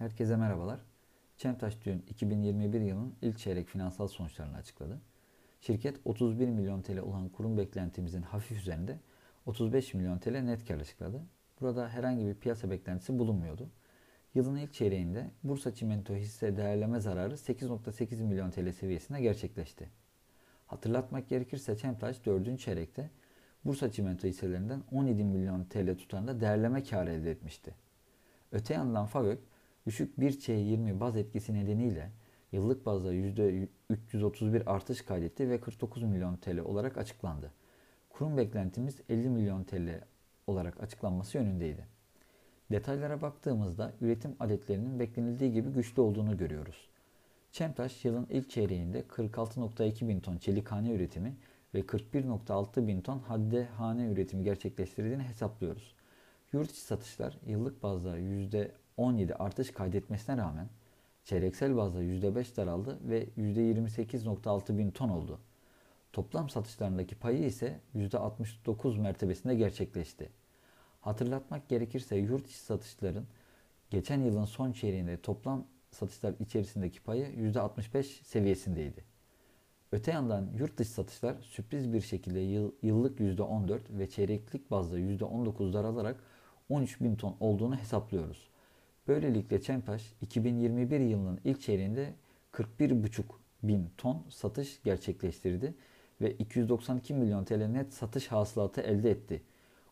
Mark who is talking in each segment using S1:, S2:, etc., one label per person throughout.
S1: Herkese merhabalar. Çemtaş dün 2021 yılının ilk çeyrek finansal sonuçlarını açıkladı. Şirket 31 milyon TL olan kurum beklentimizin hafif üzerinde 35 milyon TL net kar açıkladı. Burada herhangi bir piyasa beklentisi bulunmuyordu. Yılın ilk çeyreğinde Bursa Çimento hisse değerleme zararı 8.8 milyon TL seviyesinde gerçekleşti. Hatırlatmak gerekirse Çemtaş 4. çeyrekte Bursa Çimento hisselerinden 17 milyon TL tutarında değerleme karı elde etmişti. Öte yandan FAVÖK düşük 1Ç20 baz etkisi nedeniyle yıllık bazda %331 artış kaydetti ve 49 milyon TL olarak açıklandı. Kurum beklentimiz 50 milyon TL olarak açıklanması yönündeydi. Detaylara baktığımızda üretim adetlerinin beklenildiği gibi güçlü olduğunu görüyoruz. Çemtaş yılın ilk çeyreğinde 46.2 bin ton çelikhane üretimi ve 41.6 bin ton hadde hane üretimi gerçekleştirdiğini hesaplıyoruz. Yurt içi satışlar yıllık bazda %17 artış kaydetmesine rağmen çeyreksel bazda %5 daraldı ve %28.6 bin ton oldu. Toplam satışlarındaki payı ise %69 mertebesinde gerçekleşti. Hatırlatmak gerekirse yurt içi satışların geçen yılın son çeyreğinde toplam satışlar içerisindeki payı %65 seviyesindeydi. Öte yandan yurt dışı satışlar sürpriz bir şekilde yıl, yıllık %14 ve çeyreklik bazda %19 daralarak 13 bin ton olduğunu hesaplıyoruz. Böylelikle Çemtaş 2021 yılının ilk çeyreğinde 41,5 bin ton satış gerçekleştirdi ve 292 milyon TL net satış hasılatı elde etti.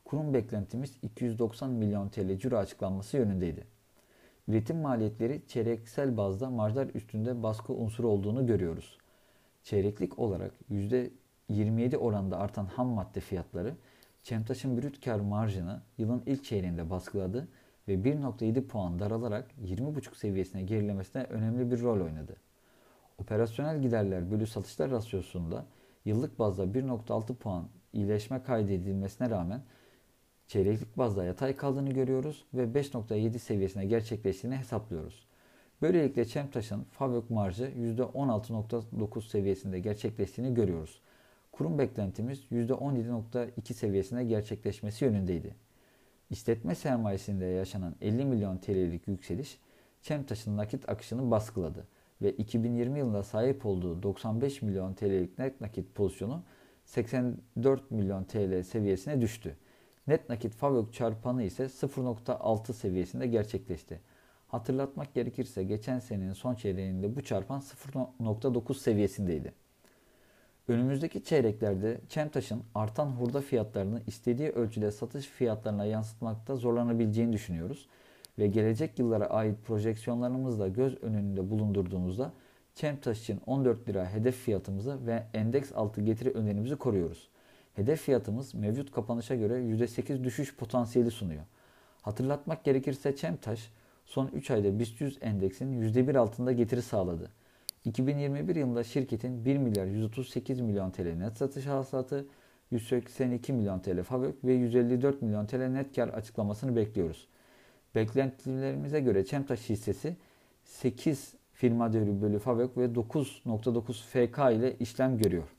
S1: Kurum beklentimiz 290 milyon TL ciro açıklanması yönündeydi. Üretim maliyetleri çeyreksel bazda marjlar üstünde baskı unsuru olduğunu görüyoruz. Çeyreklik olarak %27 oranda artan ham madde fiyatları Çemtaş'ın brüt kar marjını yılın ilk çeyreğinde baskıladı ve 1.7 puan daralarak 20.5 seviyesine gerilemesine önemli bir rol oynadı. Operasyonel giderler bölü satışlar rasyosunda yıllık bazda 1.6 puan iyileşme kaydedilmesine rağmen çeyreklik bazda yatay kaldığını görüyoruz ve 5.7 seviyesine gerçekleştiğini hesaplıyoruz. Böylelikle Çemtaş'ın FAVÖK marjı %16.9 seviyesinde gerçekleştiğini görüyoruz. Kurum beklentimiz %17.2 seviyesinde gerçekleşmesi yönündeydi. İşletme sermayesinde yaşanan 50 milyon TL'lik yükseliş Çemtaş'ın nakit akışını baskıladı ve 2020 yılında sahip olduğu 95 milyon TL'lik net nakit pozisyonu 84 milyon TL seviyesine düştü. Net nakit FAVÖK çarpanı ise 0.6 seviyesinde gerçekleşti. Hatırlatmak gerekirse geçen senenin son çeyreğinde bu çarpan 0.9 seviyesindeydi. Önümüzdeki çeyreklerde Çemtaş'ın artan hurda fiyatlarını istediği ölçüde satış fiyatlarına yansıtmakta zorlanabileceğini düşünüyoruz ve gelecek yıllara ait projeksiyonlarımızla göz önünde bulundurduğumuzda Çemtaş için 14 lira hedef fiyatımızı ve endeks altı getiri önerimizi koruyoruz. Hedef fiyatımız mevcut kapanışa göre %8 düşüş potansiyeli sunuyor. Hatırlatmak gerekirse Çemtaş son 3 ayda BIST 100 endeksinin %1 altında getiri sağladı. 2021 yılında şirketin 1 milyar 138 milyon TL net satış hasılatı, 182 milyon TL FAVÖK ve 154 milyon TL net kar açıklamasını bekliyoruz. Beklentilerimize göre Çemtaş hissesi 8 firma değeri bölü FAVÖK ve 9.9 FK ile işlem görüyor.